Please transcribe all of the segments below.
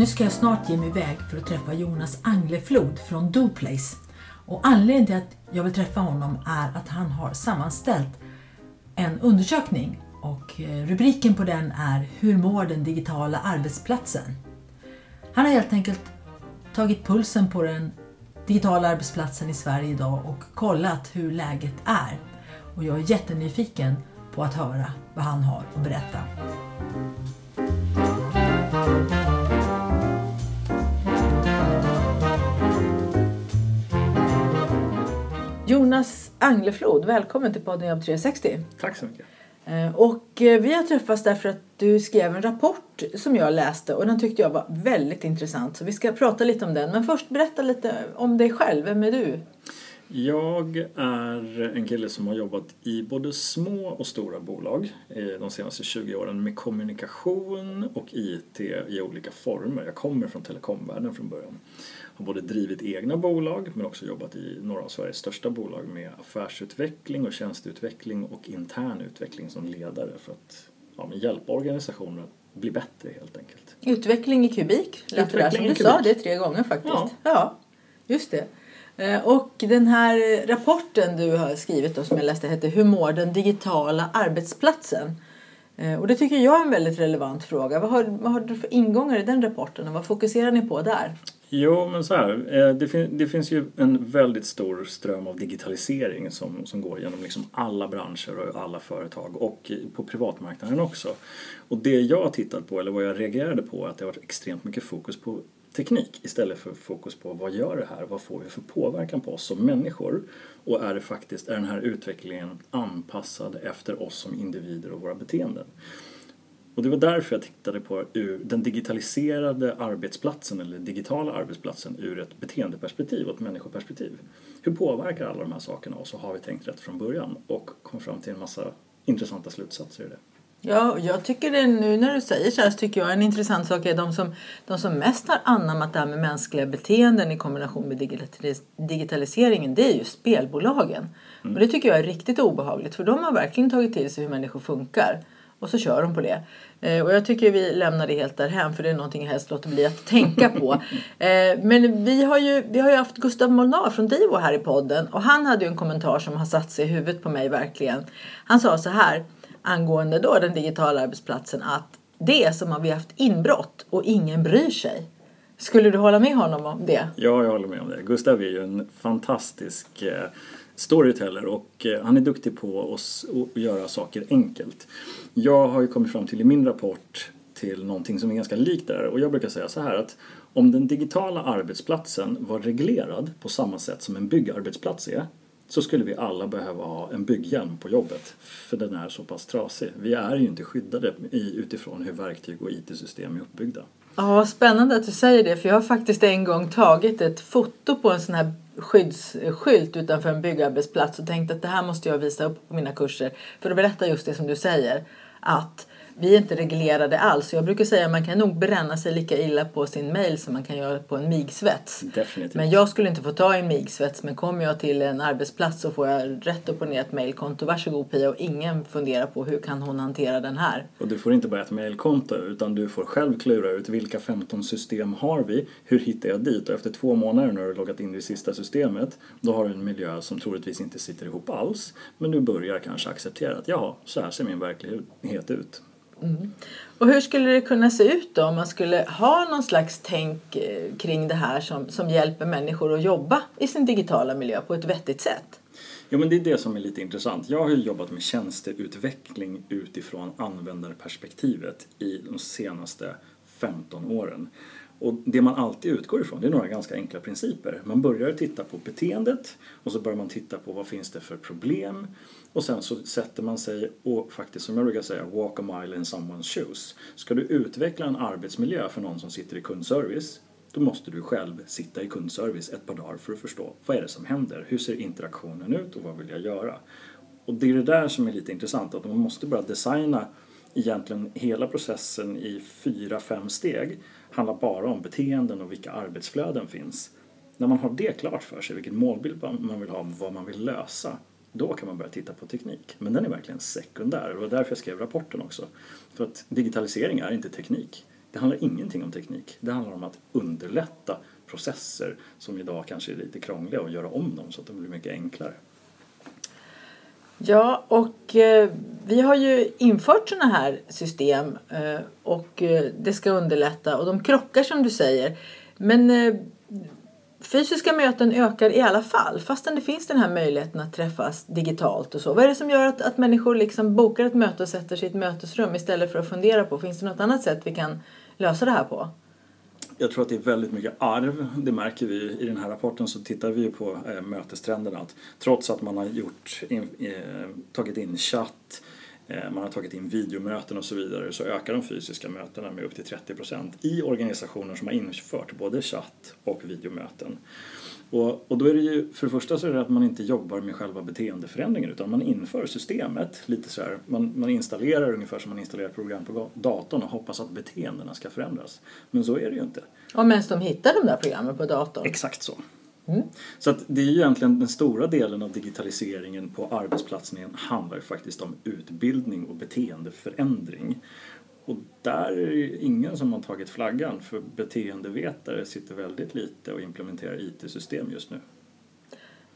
Nu ska jag snart ge mig iväg för att träffa Jonas Angleflod från Doplace. Och anledningen till att jag vill träffa honom är att han har sammanställt en undersökning och eh, rubriken på den är Hur mår den digitala arbetsplatsen? Han har helt enkelt tagit pulsen på den digitala arbetsplatsen i Sverige idag och kollat hur läget är. Och jag är jättenyfiken på att höra vad han har att berätta. Jonas Angleflod, välkommen till podden Jobb 360. Tack så mycket. Eh, och eh, vi har träffats därför att du skrev en rapport som jag läste och den tyckte jag var väldigt intressant. Så vi ska prata lite om den. Men först berätta lite om dig själv. Vem är du? Jag är en kille som har jobbat i både små och stora bolag de senaste 20 åren med kommunikation och IT i olika former. Jag kommer från telekomvärlden från början har både drivit egna bolag men också jobbat i några av Sveriges största bolag med affärsutveckling och tjänsteutveckling och intern utveckling som ledare för att ja, hjälpa organisationer att bli bättre helt enkelt. Utveckling i kubik, lät det som du sa det tre gånger faktiskt. Ja, ja just det. Eh, och den här rapporten du har skrivit då, som jag läste heter Hur mår den digitala arbetsplatsen? Eh, och det tycker jag är en väldigt relevant fråga. Vad har, vad har du för ingångar i den rapporten och vad fokuserar ni på där? Jo, men så här. Eh, det, fin det, finns ju en väldigt stor ström av digitalisering som, som går genom liksom alla branscher och alla företag och på privatmarknaden också. Och det jag har tittat på, eller vad jag reagerade på, är att det har varit extremt mycket fokus på teknik istället för fokus på vad gör det här, vad får vi för påverkan på oss som människor och är det faktiskt, är den här utvecklingen anpassad efter oss som individer och våra beteenden. Och det var därför jag tittade på den digitaliserade arbetsplatsen eller digitala arbetsplatsen ur ett beteendeperspektiv och ett människoperspektiv. Hur påverkar alla de här sakerna oss och har vi tänkt rätt från början? Och kom fram till en massa intressanta slutsatser i det. Ja, jag tycker det nu när du säger så här så tycker jag en intressant sak är de som, de som mest har anammat det här med mänskliga beteenden i kombination med digitaliseringen det är ju spelbolagen. Mm. Och det tycker jag är riktigt obehagligt för de har verkligen tagit till sig hur människor funkar. Och så kör de på det. Eh, och jag tycker vi lämnar det helt därhän för det är någonting jag helst låter bli att tänka på. eh, men vi har, ju, vi har ju haft Gustav Molnar från Divo här i podden och han hade ju en kommentar som har satt sig i huvudet på mig verkligen. Han sa så här angående då den digitala arbetsplatsen att det är som om vi haft inbrott och ingen bryr sig. Skulle du hålla med honom om det? Ja, jag håller med om det. Gustav är ju en fantastisk eh, storyteller och eh, han är duktig på att göra saker enkelt. Jag har ju kommit fram till i min rapport till någonting som är ganska likt där och jag brukar säga så här att om den digitala arbetsplatsen var reglerad på samma sätt som en byggarbetsplats är så skulle vi alla behöva ha en bygghjälm på jobbet för den är så pass trasig. Vi är ju inte skyddade utifrån hur verktyg och IT-system är uppbyggda. Ja, spännande att du säger det för jag har faktiskt en gång tagit ett foto på en sån här skyddsskylt utanför en byggarbetsplats och tänkte att det här måste jag visa upp på mina kurser för att berätta just det som du säger. Att vi är inte reglerade alls. Jag brukar säga att man kan nog bränna sig lika illa på sin mail som man kan göra på en migsvets. Definitivt. Men jag skulle inte få ta en migsvets. Men kommer jag till en arbetsplats så får jag rätt upp och ner ett mailkonto. Varsågod Pia och ingen funderar på hur kan hon hantera den här. Och du får inte bara ett mailkonto utan du får själv klura ut vilka 15 system har vi? Hur hittar jag dit? Och efter två månader när du har loggat in i det sista systemet då har du en miljö som troligtvis inte sitter ihop alls. Men du börjar kanske acceptera att ja, så här ser min verklighet ut. Mm. Och hur skulle det kunna se ut då om man skulle ha någon slags tänk eh, kring det här som, som hjälper människor att jobba i sin digitala miljö på ett vettigt sätt? Jo men det är det som är lite intressant. Jag har ju jobbat med tjänsteutveckling utifrån användarperspektivet i de senaste 15 åren. Och det man alltid utgår ifrån det är några ganska enkla principer. Man börjar titta på beteendet och så börjar man titta på vad finns det för problem och sen så sätter man sig och faktiskt som jag brukar säga walk a mile in someone's shoes. Ska du utveckla en arbetsmiljö för någon som sitter i kundservice då måste du själv sitta i kundservice ett par dagar för att förstå vad är det som händer, hur ser interaktionen ut och vad vill jag göra? Och det är det där som är lite intressant, att man måste börja designa egentligen hela processen i fyra, fem steg handlar bara om beteenden och vilka arbetsflöden finns. När man har det klart för sig, vilken målbild man vill ha, vad man vill lösa, då kan man börja titta på teknik. Men den är verkligen sekundär och det var därför jag skrev rapporten också. För att digitalisering är inte teknik. Det handlar ingenting om teknik. Det handlar om att underlätta processer som idag kanske är lite krångliga och göra om dem så att de blir mycket enklare. Ja, och eh, vi har ju infört sådana här system eh, och eh, det ska underlätta och de krockar som du säger. Men eh, fysiska möten ökar i alla fall fastän det finns den här möjligheten att träffas digitalt och så. Vad är det som gör att, att människor liksom bokar ett möte och sätter sig i ett mötesrum istället för att fundera på finns det något annat sätt vi kan lösa det här på? Jag tror att det är väldigt mycket arv. Det märker vi i den här rapporten så tittar vi på eh, mötestrenderna. Att trots att man har gjort in, eh, tagit in chatt, eh, man har tagit in videomöten och så vidare så ökar de fysiska mötena med upp till 30 procent i organisationer som har infört både chatt och videomöten. Och, och då är det ju, för det första så är det att man inte jobbar med själva beteendeförändringen utan man inför systemet lite så här, man, man installerar ungefär som man installerar program på datorn och hoppas att beteendena ska förändras. Men så är det ju inte. Och medan de hittar de där programmen på datorn? Exakt så. Mm. Så att det är ju egentligen den stora delen av digitaliseringen på arbetsplatsen handlar faktiskt om utbildning och beteendeförändring. Och där är det ingen som har tagit flaggan för beteendevetare sitter väldigt lite och implementerar IT-system just nu.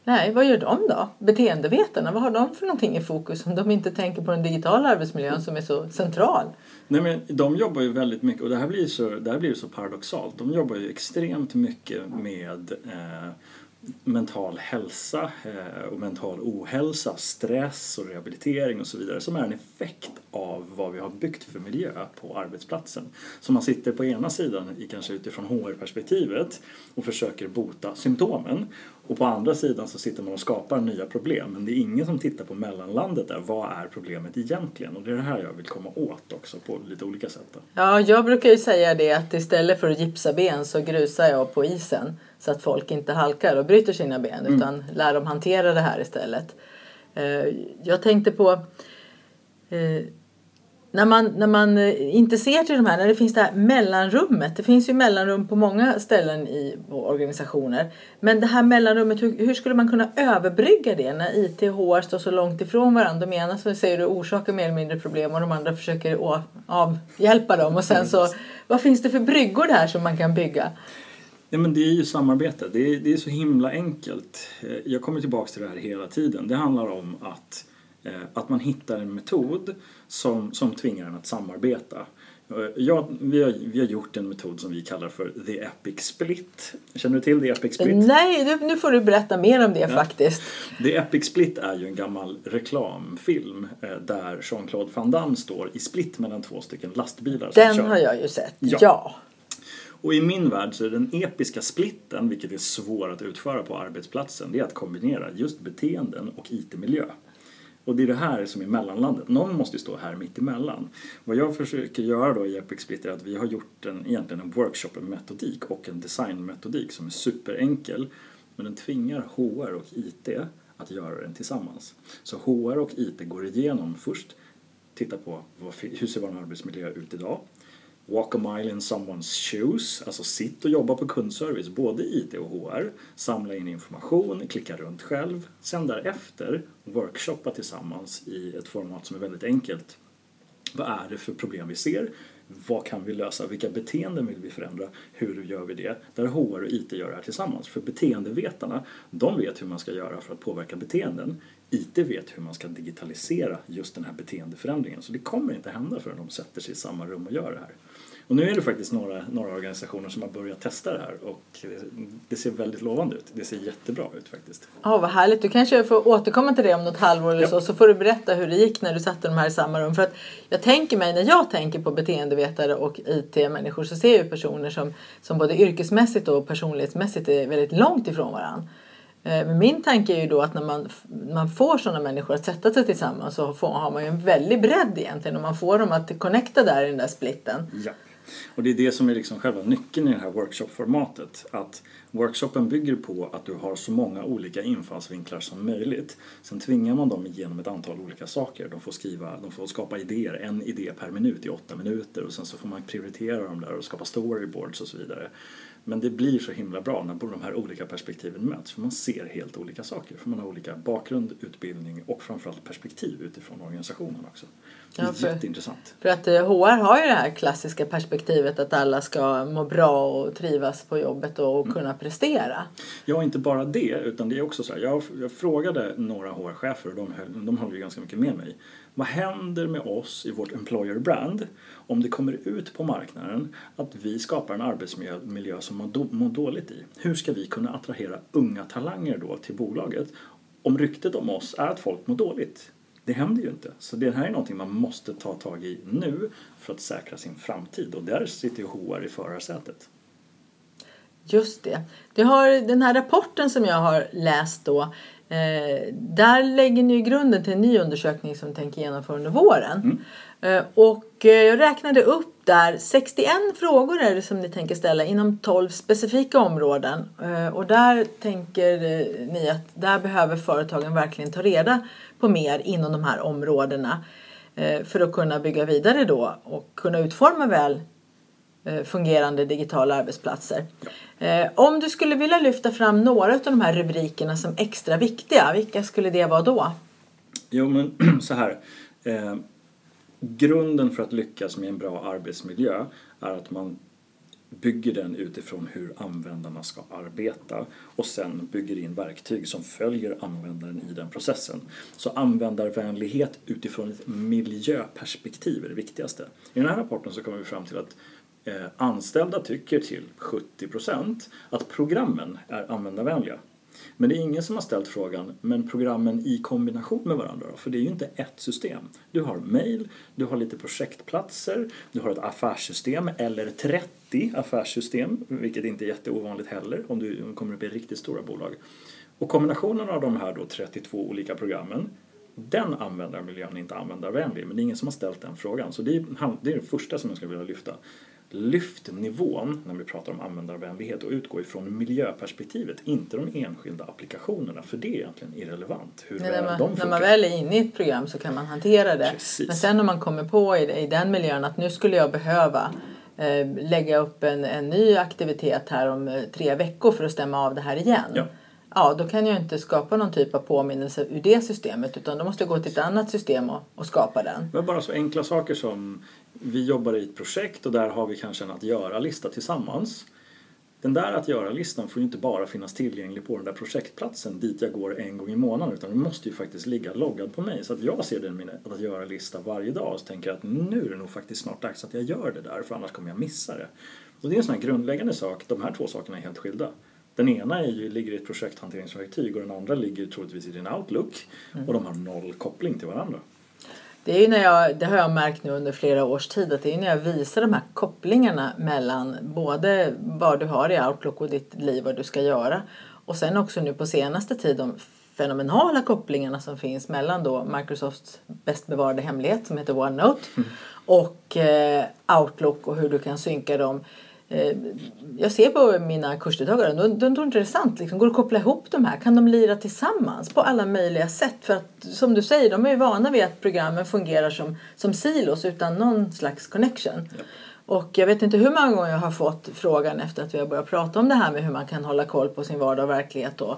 Nej, vad gör de då? Beteendevetarna, vad har de för någonting i fokus om de inte tänker på den digitala arbetsmiljön som är så central? Nej, men de jobbar ju väldigt mycket, och det här blir så, det här blir så paradoxalt, de jobbar ju extremt mycket med eh, mental hälsa eh, och mental ohälsa, stress och rehabilitering och så vidare som är en effekt av vad vi har byggt för miljö på arbetsplatsen. Så man sitter på ena sidan, i kanske utifrån HR-perspektivet och försöker bota symptomen och på andra sidan så sitter man och skapar nya problem men det är ingen som tittar på mellanlandet där. Vad är problemet egentligen? Och det är det här jag vill komma åt också på lite olika sätt. Ja, jag brukar ju säga det att istället för att gipsa ben så grusar jag på isen så att folk inte halkar och bryter sina ben mm. utan lär dem hantera det här istället. Eh, jag tänkte på eh, när man, när man eh, inte ser till de här, när det finns det här mellanrummet. Det finns ju mellanrum på många ställen i organisationer. Men det här mellanrummet, hur, hur skulle man kunna överbrygga det när IT och HR står så långt ifrån varandra? De ena så säger du orsakar mer eller mindre problem och de andra försöker avhjälpa dem. Och sen så, vad finns det för bryggor där som man kan bygga? Ja, men det är ju samarbete. Det är, det är så himla enkelt. Eh, jag kommer tillbaka till det här hela tiden. Det handlar om att, eh, att man hittar en metod som, som tvingar en att samarbeta. Eh, ja, vi, har, vi har gjort en metod som vi kallar för The Epic Split. Känner du till The Epic Split? Nej, nu får du berätta mer om det ja. faktiskt. The Epic Split är ju en gammal reklamfilm där Jean-Claude Van Damme står i split mellan två stycken lastbilar. Den har jag ju sett, ja. ja. Och i min värld så är den episka splitten, vilket är svår att utföra på arbetsplatsen, det är att kombinera just beteenden och IT-miljö. Och det är det här som är mellanlandet. Någon måste ju stå här mitt emellan. Vad jag försöker göra då i Epic Split är att vi har gjort en, egentligen en workshop-metodik och en designmetodik som är superenkel. Men den tvingar HR och IT att göra den tillsammans. Så HR och IT går igenom först, tittar på vad, hur ser vår arbetsmiljö ut idag? Walk a mile in someone's shoes, alltså sitt och jobba på kundservice, både IT och HR, samla in information, klicka runt själv, sen därefter workshoppa tillsammans i ett format som är väldigt enkelt. Vad är det för problem vi ser? Vad kan vi lösa? Vilka beteenden vill vi förändra? Hur gör vi det? Där HR och IT gör det här tillsammans. För beteendevetarna, de vet hur man ska göra för att påverka beteenden. IT vet hur man ska digitalisera just den här beteendeförändringen. Så det kommer inte hända förrän de sätter sig i samma rum och gör det här. Och nu är det faktiskt några, några organisationer som har börjat testa det här och det ser väldigt lovande ut. Det ser jättebra ut faktiskt. Ja, oh, vad härligt. Du kanske får återkomma till det om något halvår eller ja. så, så får du berätta hur det gick när du satte de här i samma rum. För att jag tänker mig, när jag tänker på beteendevetare och IT-människor så ser jag personer som, som både yrkesmässigt och personlighetsmässigt är väldigt långt ifrån varandra. Eh, men min tanke är ju då att när man, man får sådana människor att sätta sig tillsammans så får, har man ju en väldig bredd egentligen och man får dem att connecta där i den där splitten. Ja. Och det är det som är liksom själva nyckeln i det här workshopformatet Att workshopen bygger på att du har så många olika infallsvinklar som möjligt. Sen tvingar man dem igenom ett antal olika saker. De får skriva, de får skapa idéer, en idé per minut i åtta minuter och sen så får man prioritera dem där och skapa storyboards och så vidare. Men det blir så himla bra när de här olika perspektiven möts för man ser helt olika saker. För man har olika bakgrund, utbildning och framförallt perspektiv utifrån organisationen också. Ja, för, jätteintressant. För att HR eh, har ju det här klassiska perspektivet att alla ska må bra och trivas på jobbet och mm. kunna prestera. Ja, inte bara det utan det är också så här. Jag, jag frågade några HR-chefer och de, höll, de håller ju ganska mycket med mig. Vad händer med oss i vårt employer brand om det kommer ut på marknaden att vi skapar en arbetsmiljö som man mår dåligt i? Hur ska vi kunna attrahera unga talanger då till bolaget om ryktet om oss är att folk mår dåligt? Det händer ju inte. Så det här är någonting man måste ta tag i nu för att säkra sin framtid och där sitter ju HR i förarsätet. Just det. det har, den här rapporten som jag har läst då Eh, där lägger ni grunden till en ny undersökning som tänker genomföra under våren. Mm. Eh, och eh, jag räknade upp där 61 frågor är det som ni tänker ställa inom 12 specifika områden. Eh, och där tänker eh, ni att där behöver företagen verkligen ta reda på mer inom de här områdena eh, för att kunna bygga vidare då och kunna utforma väl fungerande digitala arbetsplatser. Ja. Eh, om du skulle vilja lyfta fram några av de här rubrikerna som extra viktiga, vilka skulle det vara då? Jo men så här. Eh, grunden för att lyckas med en bra arbetsmiljö är att man bygger den utifrån hur användarna ska arbeta och sen bygger in verktyg som följer användaren i den processen. Så användarvänlighet utifrån ett miljöperspektiv är det viktigaste. I den här rapporten så kommer vi fram till att eh, anställda tycker till 70% att programmen är användarvänliga. Men det är ingen som har ställt frågan, men programmen i kombination med varandra då? För det är ju inte ett system. Du har mail, du har lite projektplatser, du har ett affärssystem eller 30 affärssystem, vilket inte är jätteovanligt heller om du kommer upp i riktigt stora bolag. Och kombinationen av de här då 32 olika programmen den användarmiljön är inte användarvänlig, men det är ingen som har ställt den frågan. Så det är, det är det första som jag skulle vilja lyfta lyft nivån när vi pratar om användarvänlighet och utgå ifrån miljöperspektivet, inte de enskilda applikationerna för det är egentligen irrelevant. Hur Nej, när, man, när man väl är inne i ett program så kan man hantera det. Precis. Men sen när man kommer på i, i den miljön att nu skulle jag behöva eh, lägga upp en, en ny aktivitet här om eh, tre veckor för att stämma av det här igen. Ja. Ja, då kan jag inte skapa någon typ av påminnelse ur det systemet utan då måste jag gå till ett annat system och, och skapa den. Men bara så enkla saker som vi jobbar i ett projekt och där har vi kanske en att göra-lista tillsammans. Den där att göra-listan får ju inte bara finnas tillgänglig på den där projektplatsen dit jag går en gång i månaden utan den måste ju faktiskt ligga loggad på mig så att jag ser den min att göra-lista varje dag och så tänker jag att nu är det nog faktiskt snart dags att jag gör det där för annars kommer jag missa det. Och det är en sån här grundläggande sak, de här två sakerna är helt skilda. Den ena är ju, ligger i ett projekthanteringsverktyg och den andra ligger troligtvis i din Outlook mm. och de har noll koppling till varandra. Det, är ju när jag, det har jag märkt nu under flera års tid att det är när jag visar de här kopplingarna mellan både vad du har i Outlook och ditt liv, vad du ska göra och sen också nu på senaste tid de fenomenala kopplingarna som finns mellan då Microsofts bäst bevarade hemlighet som heter OneNote mm. och eh, Outlook och hur du kan synka dem Eh, jag ser på mina kursdeltagare, de, de tror inte det är sant. Liksom, går det att koppla ihop de här? Kan de lira tillsammans på alla möjliga sätt? För att som du säger, de är ju vana vid att programmen fungerar som, som silos utan någon slags connection. Ja. Och jag vet inte hur många gånger jag har fått frågan efter att vi har börjat prata om det här med hur man kan hålla koll på sin vardag och verklighet. Då.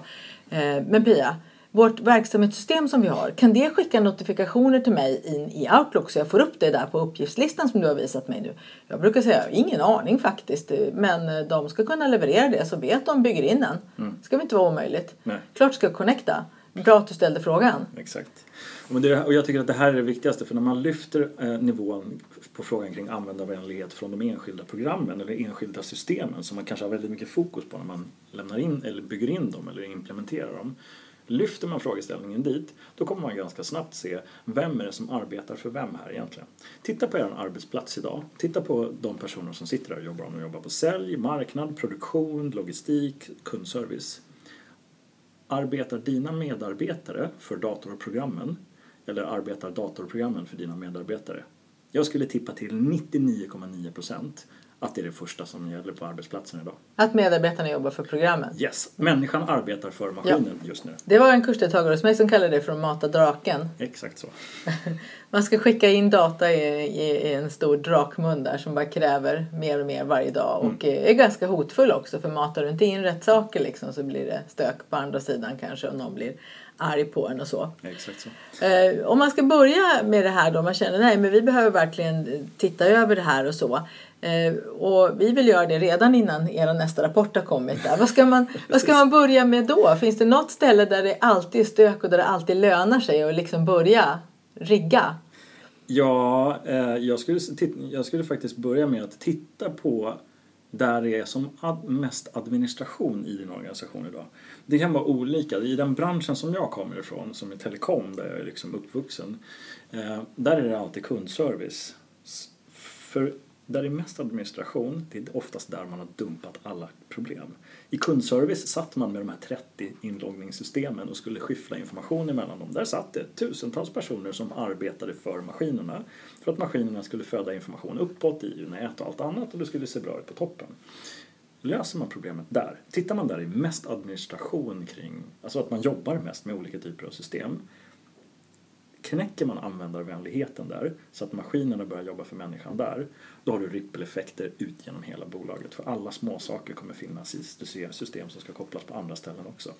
Eh, men Pia, vårt verksamhetssystem som vi har, kan det skicka notifikationer till mig in i Outlook så jag får upp det där på uppgiftslistan som du har visat mig nu? Jag brukar säga, ingen aning faktiskt, men de ska kunna leverera det så be att de bygger in den. Mm. Det ska väl inte vara omöjligt? Nej. Klart ska connecta. Bra att du ställde frågan. Exakt. Och, det, och jag tycker att det här är det viktigaste för när man lyfter eh, nivån på frågan kring användarvänlighet från de enskilda programmen eller enskilda systemen som man kanske har väldigt mycket fokus på när man lämnar in eller bygger in dem eller implementerar dem Lyfter man frågeställningen dit, då kommer man ganska snabbt se vem är det som arbetar för vem här egentligen. Titta på er arbetsplats idag. Titta på de personer som sitter där och jobbar. Om de jobbar på sälj, marknad, produktion, logistik, kundservice. Arbetar dina medarbetare för datorprogrammen eller arbetar datorprogrammen för dina medarbetare? Jag skulle tippa till 99,9 procent att det är det första som gäller på arbetsplatsen idag. Att medarbetarna jobbar för programmen. Yes, människan arbetar för maskinen just nu. Det var en kursdeltagare hos mig som kallade det för att mata draken. Exakt så. Man ska skicka in data i, i, i en stor drakmun där som bara kräver mer och mer varje dag och är ganska hotfull också för matar du inte in rätt saker liksom så blir det stök på andra sidan kanske och någon blir arg på en och så. Exakt så. Eh, om man ska börja med det här då, man känner nej men vi behöver verkligen titta över det här och så. Eh, och vi vill göra det redan innan er nästa rapport har kommit. Där. Vad, ska man, vad ska man börja med då? Finns det något ställe där det alltid är stök och där det alltid lönar sig att liksom börja rigga? Ja, eh, jag, skulle, jag skulle faktiskt börja med att titta på där det är som mest administration i din organisation idag. Det kan vara olika. I den branschen som jag kommer ifrån, som är telekom, där jag är liksom uppvuxen, eh, där är det alltid kundservice. För där det är mest administration, det är oftast där man har dumpat alla problem. I kundservice satt man med de här 30 inloggningssystemen och skulle skyffla information emellan dem. Där satt det tusentals personer som arbetade för maskinerna för att maskinerna skulle föda information uppåt i nät och allt annat och det skulle se bra ut på toppen. Löser man problemet där, tittar man där i mest administration kring, alltså att man jobbar mest med olika typer av system, knäcker man användarvänligheten där så att maskinerna börjar jobba för människan där, då har du rippeleffekter ut genom hela bolaget. För alla små saker kommer finnas i system som ska kopplas på andra ställen också.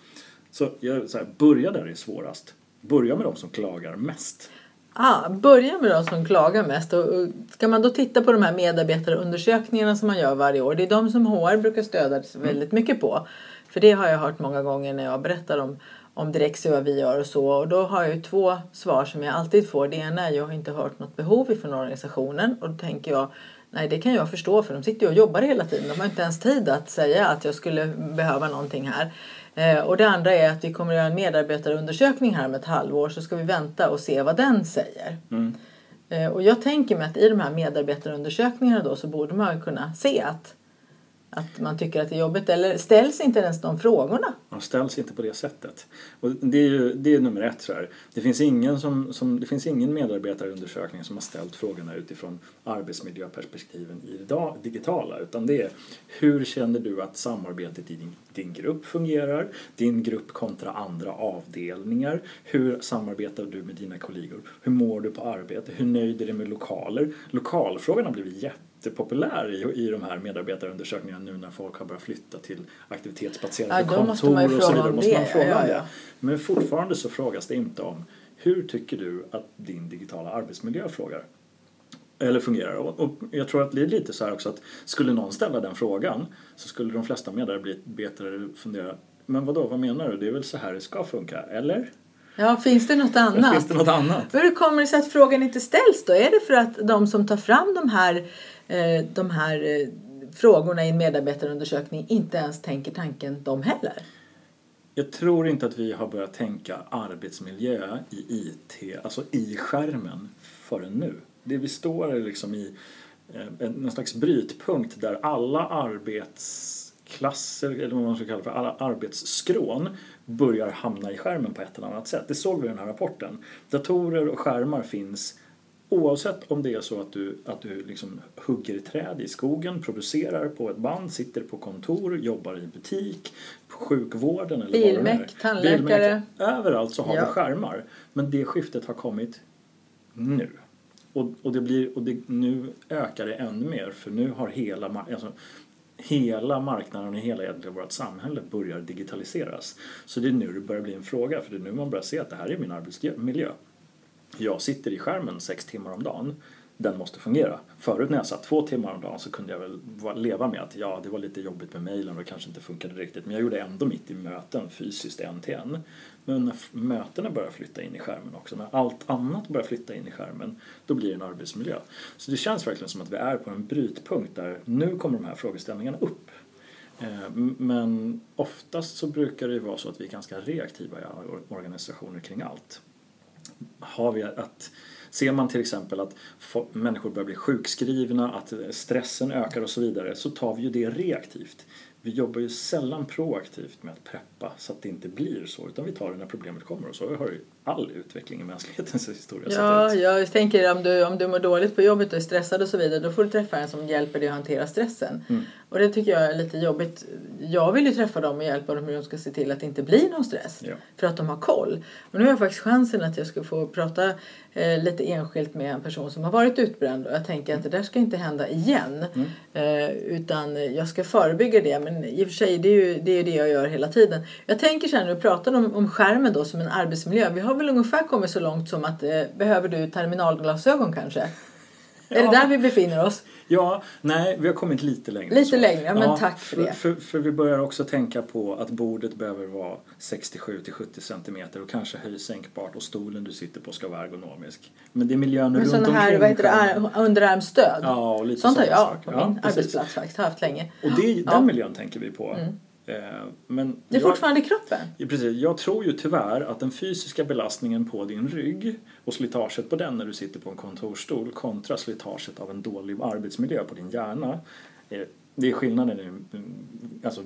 Så, jag, så här, börja där det är svårast. Börja med de som klagar mest. Ah, börja med de som klagar mest. Och, och ska man då titta på de här medarbetarundersökningarna som man gör varje år. Det är de som HR brukar stödja sig väldigt mycket på. För det har jag hört många gånger när jag berättar om, om Direxio vad vi gör och så. Och då har jag ju två svar som jag alltid får. Det ena är jag har inte hört något behov ifrån organisationen. Och då tänker jag Nej, det kan jag förstå för de sitter ju och jobbar hela tiden. De har inte ens tid att säga att jag skulle behöva någonting här. Eh, och det andra är att vi kommer att göra en medarbetarundersökning här om ett halvår så ska vi vänta och se vad den säger. Eh, och jag tänker mig att i de här medarbetarundersökningarna då så borde man kunna se att, att man tycker att det är jobbigt. Eller ställs inte ens de frågorna? De ställs inte på det sättet. Och det är ju det är nummer ett. Så här. Det, finns ingen som, som, det finns ingen medarbetarundersökning som har ställt frågorna utifrån arbetsmiljöperspektiven i det digitala. Utan det är hur känner du att samarbetet i din, din grupp fungerar? Din grupp kontra andra avdelningar. Hur samarbetar du med dina kollegor? Hur mår du på arbete? Hur nöjd är du med lokaler? Lokalfrågan har blivit jättepopulär i, i de här medarbetarundersökningarna nu när folk har börjat flytta till aktivitetsbaserade Ja, kontor och så vidare. Måste man fråga Ja, ja. det. Men fortfarande så frågas det inte om hur tycker du att din digitala arbetsmiljö frågar? Eller fungerar. Och, jag tror att det är lite så här också att skulle någon ställa den frågan så skulle de flesta medarbetare fundera men vadå, vad menar du? Det är väl så här det ska funka, eller? Ja, finns det något annat? Finns det något annat? Hur kommer det sig att frågan inte ställs då? Är det för att de som tar fram de här, Eh, de här eh, frågorna i en medarbetarundersökning inte ens tänker tanken de heller? Jag tror inte att vi har börjat tänka arbetsmiljö i IT, alltså i skärmen, förrän nu. Det vi står är liksom i eh, en någon slags brytpunkt där alla arbetsklasser, eller vad man ska kalla det för, alla arbetsskrån börjar hamna i skärmen på ett eller annat sätt. Det såg vi i den här rapporten. Datorer och skärmar finns Oavsett om det är så att du, att du liksom hugger träd i skogen, producerar på ett band, sitter på kontor, jobbar i butik, på sjukvården eller. Bilmek, tandläkare. Bilmek. Överallt så har Ja. vi skärmar. Men det skiftet har kommit nu. Och, och, det blir, och det, nu ökar det ännu mer för nu har hela, alltså, hela marknaden och hela egentligen vårt samhälle börjar digitaliseras. Så det är nu det börjar bli en fråga för det är nu man börjar se att det här är min arbetsmiljö. Jag sitter i skärmen sex timmar om dagen. Den måste fungera. Förut när jag satt två timmar om dagen så kunde jag väl leva med att ja, det var lite jobbigt med mejlen och det kanske inte funkade riktigt. Men jag gjorde ändå mitt i möten fysiskt en till en. Men när mötena börjar flytta in i skärmen också, när allt annat börjar flytta in i skärmen, då blir det en arbetsmiljö. Så det känns verkligen som att vi är på en brytpunkt där nu kommer de här frågeställningarna upp. Eh, men oftast så brukar det ju vara så att vi är ganska reaktiva i alla organisationer kring allt har vi att Ser man till exempel att människor börjar bli sjukskrivna, att stressen ökar och så vidare så tar vi ju det reaktivt. vi jobbar ju sällan proaktivt med att preppa så att det inte blir så utan vi tar det när problemet kommer och så har ju all utveckling i mänsklighetens historia Ja, jag tänker om du, om du mår dåligt på jobbet och är stressad och så vidare då får du träffa en som hjälper dig att hantera stressen. Mm. Och det tycker jag är lite jobbigt. Jag vill ju träffa dem och hjälpa dem hur de ska se till att det inte blir någon stress. Ja. För att de har koll. Och nu har jag faktiskt chansen att jag ska få prata eh, lite enskilt med en person som har varit utbränd och jag tänker att det där ska inte hända igen. Mm. Eh, utan jag ska förebygga det men i och för sig det är ju det, är det jag gör hela tiden. Jag tänker så här när du pratar om, om skärmen då som en arbetsmiljö. Vi har väl ungefär kommit så långt som att eh, behöver du terminalglasögon kanske? Är det där vi befinner oss? Ja, nej, vi har kommit lite längre. Lite längre, men tack för det. För, för, vi börjar också tänka på att bordet behöver vara 67 till 70 centimeter och kanske höjsänkbart och stolen du sitter på ska vara ergonomisk. Men det är miljön Men runt omkring. här vad heter det, underarmsstöd. Ja, och lite Sånt har jag på Ja, min precis. arbetsplats faktiskt. Har haft länge. Och det, den Ja. Mm. miljön tänker vi på. Eh, Men Det är jag- fortfarande kroppen. Precis. Jag tror ju tyvärr att den fysiska belastningen på din rygg och slitaget på den när du sitter på en kontorsstol kontra slitaget av en dålig arbetsmiljö på din hjärna. eh, Det är skillnaden alltså,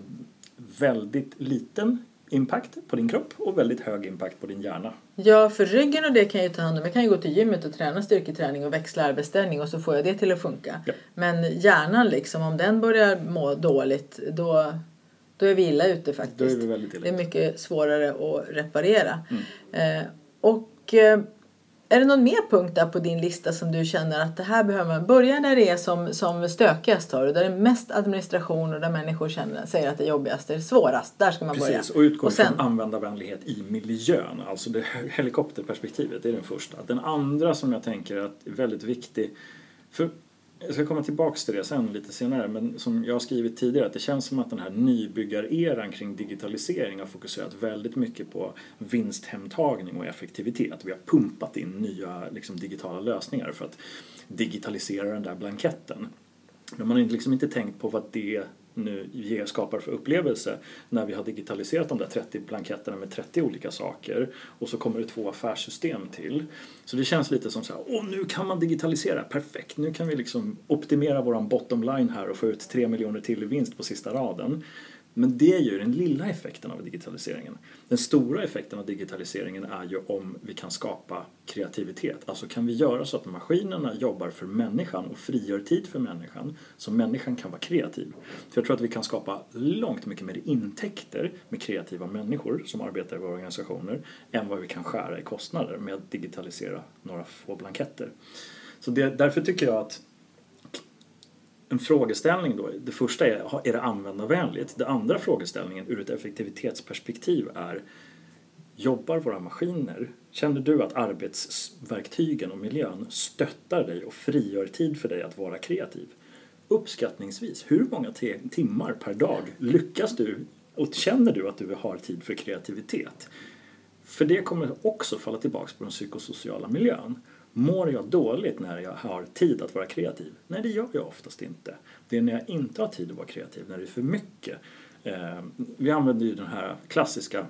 väldigt liten impact på din kropp och väldigt hög impact på din hjärna. Ja, för ryggen och det kan jag ju ta hand om. Jag kan ju gå till gymmet och träna styrketräning och växla arbetsställning och så får jag det till att funka. Ja. Men hjärnan liksom, om den börjar må dåligt då, då är vi illa ute Då är faktiskt. vi väldigt illa Det är mycket svårare att reparera. Mm. Eh, och eh, är det någon mer punkt där på din lista som du känner att det här behöver man börja när det är som, som stökigast har du, där det är mest administration och där människor känner, säger att det är jobbigast, det är svårast. Där ska man börja. Precis, och utgå Och sen- från användarvänlighet i miljön. Alltså det helikopterperspektivet, det är den första. Den andra som jag tänker är väldigt viktig, för jag ska komma tillbaks till det sen lite senare, men som jag har skrivit tidigare att det känns som att den här nybyggareran kring digitalisering har fokuserat väldigt mycket på vinsthemtagning och effektivitet. Vi har pumpat in nya liksom, digitala lösningar för att digitalisera den där blanketten. Men man har liksom inte tänkt på vad det nu ger, skapar för upplevelse när vi har digitaliserat de där 30 blanketterna med 30 olika saker och så kommer det två affärssystem till. Så det känns lite som så här, åh nu kan man digitalisera, perfekt, nu kan vi liksom optimera våran bottom line här och få ut 3 miljoner till i vinst på sista raden. Men det är ju den lilla effekten av digitaliseringen. Den stora effekten av digitaliseringen är ju om vi kan skapa kreativitet. Alltså kan vi göra så att maskinerna jobbar för människan och frigör tid för människan så människan kan vara kreativ. För jag tror att vi kan skapa långt mycket mer intäkter med kreativa människor som arbetar i våra organisationer än vad vi kan skära i kostnader med att digitalisera några få blanketter. Så det, därför tycker jag att en frågeställning då, det första är, är det användarvänligt? Den andra frågeställningen ur ett effektivitetsperspektiv är Jobbar våra maskiner? Känner du att arbetsverktygen och miljön stöttar dig och frigör tid för dig att vara kreativ? Uppskattningsvis, hur många timmar per dag lyckas du och känner du att du har tid för kreativitet? För det kommer också falla tillbaks på den psykosociala miljön. Mår jag dåligt när jag har tid att vara kreativ? Nej, det gör jag oftast inte. Det är när jag inte har tid att vara kreativ, när det är för mycket. Eh, vi använder ju den här klassiska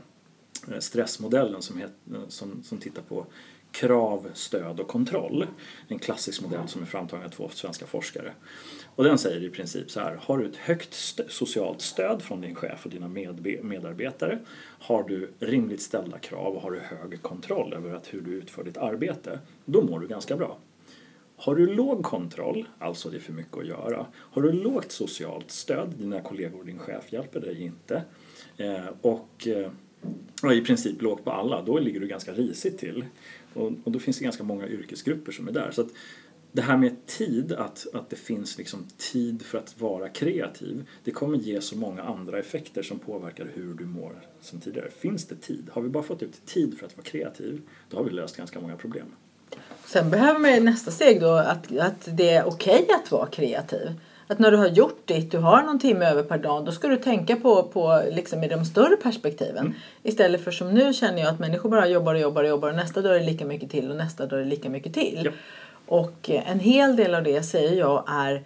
eh, stressmodellen som, som, som tittar på krav, stöd och kontroll. En klassisk modell som är framtagen av två svenska forskare. Och den säger i princip så här, har du ett högt st- socialt stöd från din chef och dina med medarbetare, har du rimligt ställda krav och har du hög kontroll över att hur du utför ditt arbete, då mår du ganska bra. Har du låg kontroll, alltså det är för mycket att göra, har du lågt socialt stöd, dina kollegor och din chef hjälper dig inte, eh, och eh, i princip lågt på alla, då ligger du ganska risigt till. Och, och då finns det ganska många yrkesgrupper som är där. Så att det här med tid, att, att det finns liksom tid för att vara kreativ, det kommer ge så många andra effekter som påverkar hur du mår som tidigare. Finns det tid? Har vi bara fått ut tid för att vara kreativ, då har vi löst ganska många problem. Sen behöver man ju nästa steg då att, att det är okej att vara kreativ. Att när du har gjort ditt, du har någon timme över per dag, då ska du tänka på, på liksom i de större perspektiven. Istället för som nu känner jag att människor bara jobbar och jobbar och jobbar och nästa dag är det lika mycket till och nästa dag är det lika mycket till. Ja. Och eh, en hel del av det säger jag är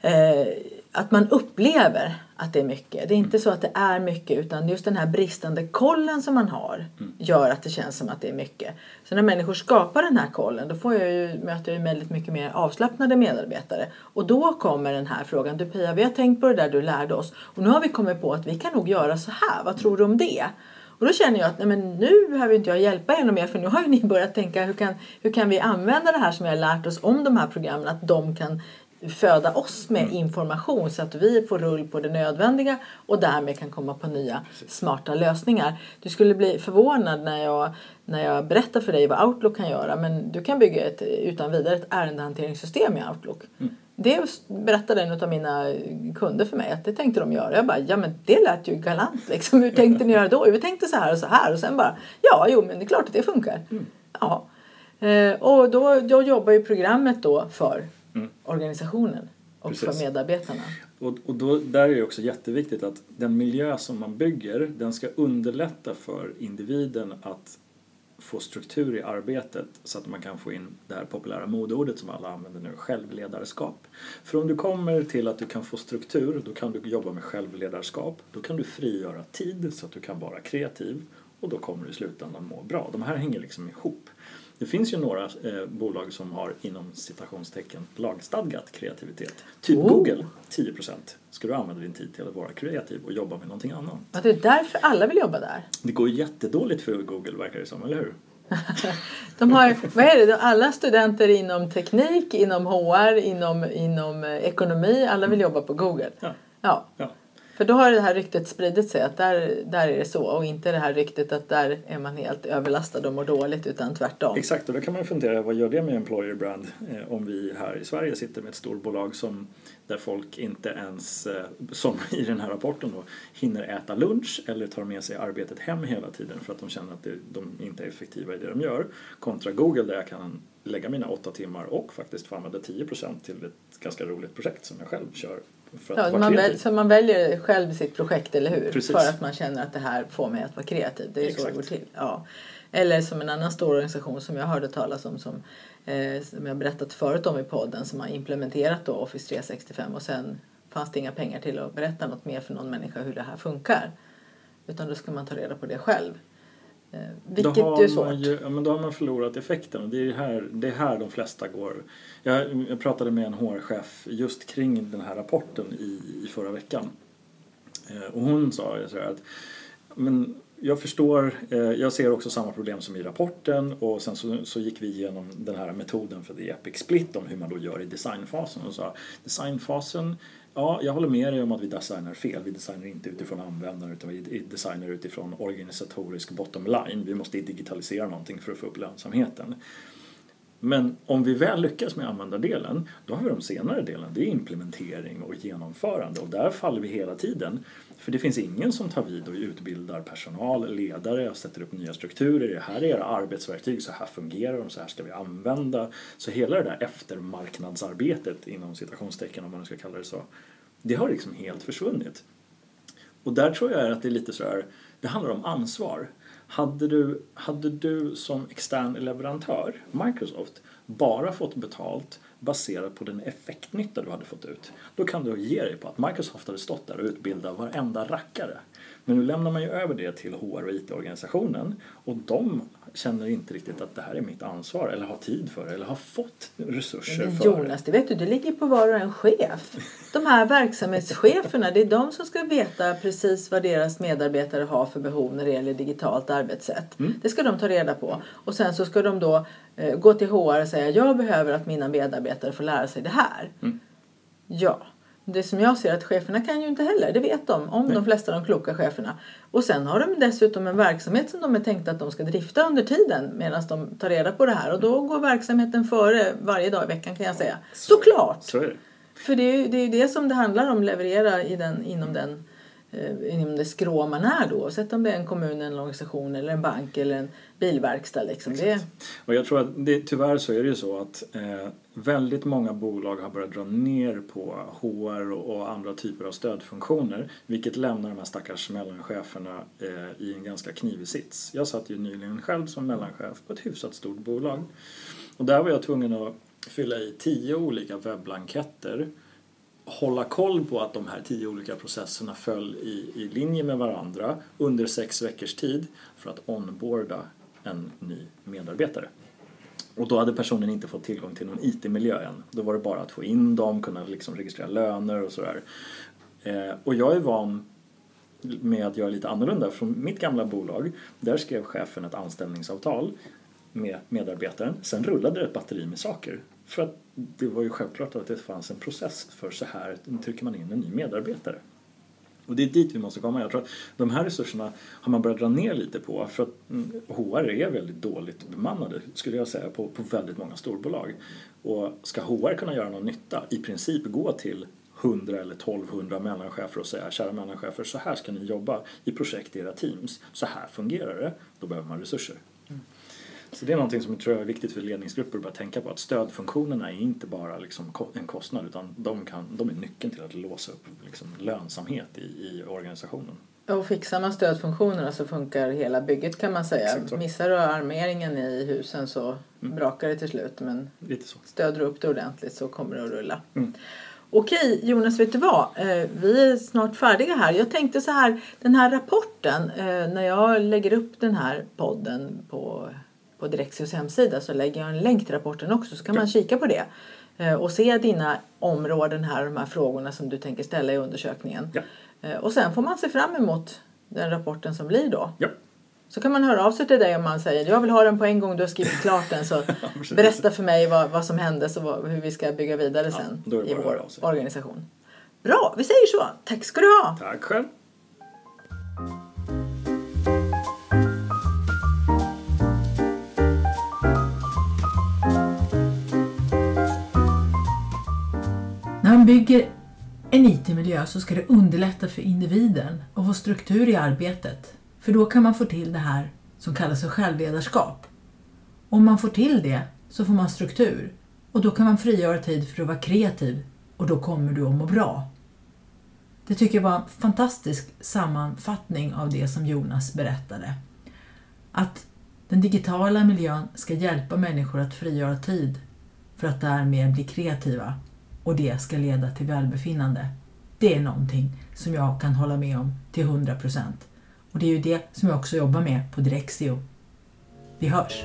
eh, att man upplever att det är mycket. Det är inte så att det är mycket utan just den här bristande kollen som man har gör att det känns som att det är mycket. Så när människor skapar den här kollen då får jag ju, möter jag ju väldigt mycket mer avslappnade medarbetare. Och då kommer den här frågan. Du Pia, vi har tänkt på det där du lärde oss och nu har vi kommit på att vi kan nog göra så här. Vad tror du om det? Och då känner jag att nej, men nu behöver inte jag hjälpa er mer för nu har ju ni börjat tänka hur kan, hur kan vi använda det här som vi har lärt oss om de här programmen att de kan föda oss med Mm. information så att vi får rull på det nödvändiga och därmed kan komma på nya smarta lösningar. Du skulle bli förvånad när jag, när jag berättar för dig vad Outlook kan göra men du kan bygga ett, utan vidare ett ärendehanteringssystem i Outlook. Mm. Det berättade en av mina kunder för mig att det tänkte de göra. Jag bara, ja men det lät ju galant liksom. Hur tänkte ni göra då? Vi tänkte så här och så här och sen bara, ja jo men det är klart att det funkar. Mm. Ja. Eh, och då, då jobbar ju programmet då för organisationen och för Precis. medarbetarna. Och, och då, där är det också jätteviktigt att den miljö som man bygger den ska underlätta för individen att få struktur i arbetet så att man kan få in det här populära modeordet som alla använder nu, självledarskap. För om du kommer till att du kan få struktur, då kan du jobba med självledarskap. Då kan du frigöra tid så att du kan vara kreativ och då kommer du i slutändan må bra. De här hänger liksom ihop. Det finns ju några eh, bolag som har inom citationstecken lagstadgat kreativitet. Typ Oh. Google, 10% ska du använda din tid till att vara kreativ och jobba med någonting annat. Att det är därför alla vill jobba där. Det går jättedåligt för Google verkar det som, eller hur? De har, vad är det, alla studenter inom teknik, inom HR, inom, inom eh, ekonomi, alla vill jobba på Google. Ja. Ja, Ja för då har det här ryktet spridit sig att där, där är det så och inte det här ryktet att där är man helt överlastad och mår dåligt utan tvärtom. Exakt, och då kan man ju fundera vad gör det med employer brand eh, om vi här i Sverige sitter med ett storbolag som där folk inte ens, eh, som i den här rapporten då, hinner äta lunch eller tar med sig arbetet hem hela tiden för att de känner att det, de inte är effektiva i det de gör. Kontra Google där jag kan lägga mina åtta timmar och faktiskt få använda 10% till ett ganska roligt projekt som jag själv kör för Ja, man väl, så man väljer själv sitt projekt, eller hur? Precis. För att man känner att det här får mig att vara kreativ. Det är så det Exakt. går till. Ja. Eller som en annan stor organisation som jag hörde talas om som, eh, som jag berättat förut om i podden som har implementerat då Office 365 och sen fanns det inga pengar till att berätta något mer för någon människa hur det här funkar. Utan då ska man ta reda på det själv. Eh, vilket då har ju är svårt. Man ju, ja, men då har man förlorat effekten det är här, det är här de flesta går. Jag, jag pratade med en HR-chef just kring den här rapporten i, i förra veckan. Eh, och hon sa så här att men jag förstår, eh, jag ser också samma problem som i rapporten och sen så, så gick vi igenom den här metoden för The Epic Split om hur man då gör i designfasen och sa designfasen Ja, jag håller med dig om att vi designar fel. Vi designar inte utifrån användare utan vi designar utifrån organisatorisk bottom line. Vi måste digitalisera någonting för att få upp lönsamheten. Men om vi väl lyckas med användardelen, då har vi de senare delen. Det är implementering och genomförande och där faller vi hela tiden. För det finns ingen som tar vid och utbildar personal, ledare och sätter upp nya strukturer. Det här är era arbetsverktyg, så här fungerar de, så här ska vi använda. Så hela det där eftermarknadsarbetet inom citationstecken om man nu ska kalla det så, det har liksom helt försvunnit. Och där tror jag att det är lite så här, det handlar om ansvar. Hade du, hade du som extern leverantör, Microsoft, bara fått betalt baserat på den effektnytta du hade fått ut, då kan du ge dig på att Microsoft hade stått där och utbildat varenda rackare. Men nu lämnar man ju över det till HR och IT-organisationen och de känner inte riktigt att det här är mitt ansvar eller har tid för det eller har fått resurser Men för det. Jonas, det vet du, det ligger på var och en chef. De här verksamhetscheferna, det är de som ska veta precis vad deras medarbetare har för behov när det gäller digitalt arbetssätt. Det ska de ta reda på. Och sen så ska de då eh, gå till HR och säga jag behöver att mina medarbetare får lära sig det här. Ja. Det som jag ser att cheferna kan ju inte heller, det vet de om de flesta av de kloka cheferna. Och sen har de dessutom en verksamhet som de är tänkta att de ska drifta under tiden medan de tar reda på det här. Och då går verksamheten före varje dag i veckan kan jag säga. Såklart! Så det. För det är ju det, är det som det handlar om, leverera i den, inom den eh, inom det skrå man är då. Oavsett om det är en kommun, en organisation eller en bank eller en bilverkstad. Liksom. Det, Och jag tror att det, tyvärr så är det ju så att eh, väldigt många bolag har börjat dra ner på HR och, och andra typer av stödfunktioner vilket lämnar de här stackars mellancheferna eh, i en ganska knivig sits. Jag satt ju nyligen själv som mellanchef på ett hyfsat stort bolag och där var jag tvungen att fylla i tio olika webblanketter hålla koll på att de här tio olika processerna föll i, i linje med varandra under sex veckors tid för att onboarda en ny medarbetare. Och då hade personen inte fått tillgång till någon IT-miljö än. Då var det bara att få in dem, kunna liksom registrera löner och sådär. Eh, och jag är van med att göra lite annorlunda. Från mitt gamla bolag, där skrev chefen ett anställningsavtal med medarbetaren. Sen rullade det ett batteri med saker. För att det var ju självklart att det fanns en process för så här trycker man in en ny medarbetare. Och det är dit vi måste komma. Jag tror att de här resurserna har man börjat dra ner lite på för att mm, HR är väldigt dåligt bemannade skulle jag säga på, på väldigt många storbolag. Och ska HR kunna göra någon nytta, i princip gå till 100 eller 1200 mellanchefer och säga kära mellanchefer så här ska ni jobba i projekt i era teams. Så här fungerar det. Då behöver man resurser. Så det är någonting som jag tror är viktigt för ledningsgrupper att börja tänka på att stödfunktionerna är inte bara liksom en kostnad utan de, kan, de är nyckeln till att låsa upp liksom lönsamhet i, i organisationen. Och fixar man stödfunktionerna så funkar hela bygget kan man säga. Missar du armeringen i husen så mm. brakar det till slut men stöder du upp det ordentligt så kommer det att rulla. Mm. Okej Jonas, vet du vad? Eh, vi är snart färdiga här. Jag tänkte så här, den här rapporten, eh, när jag lägger upp den här podden på, på Direxios hemsida så lägger jag en länk till rapporten också så kan man kika på det eh, och se dina områden här, de här frågorna som du tänker ställa i undersökningen. Ja. Och sen får man se fram emot den rapporten som blir då. Ja. Så kan man höra av sig till dig om man säger jag vill ha den på en gång, du har skrivit klart den så berätta för mig vad, vad som hände och hur vi ska bygga vidare sen ja, i vår organisation. Bra, vi säger så. Tack ska du ha. Tack själv. Bygger en IT-miljö så ska det underlätta för individen och få struktur i arbetet för då kan man få till det här som kallas för självledarskap. Om man får till det så får man struktur och då kan man frigöra tid för att vara kreativ och då kommer du att må bra. Det tycker jag var en fantastisk sammanfattning av det som Jonas berättade. Att den digitala miljön ska hjälpa människor att frigöra tid för att därmed bli kreativa och det ska leda till välbefinnande. Det är någonting som jag kan hålla med om till 100 procent. Och det är ju det som jag också jobbar med på Direxio. Vi hörs!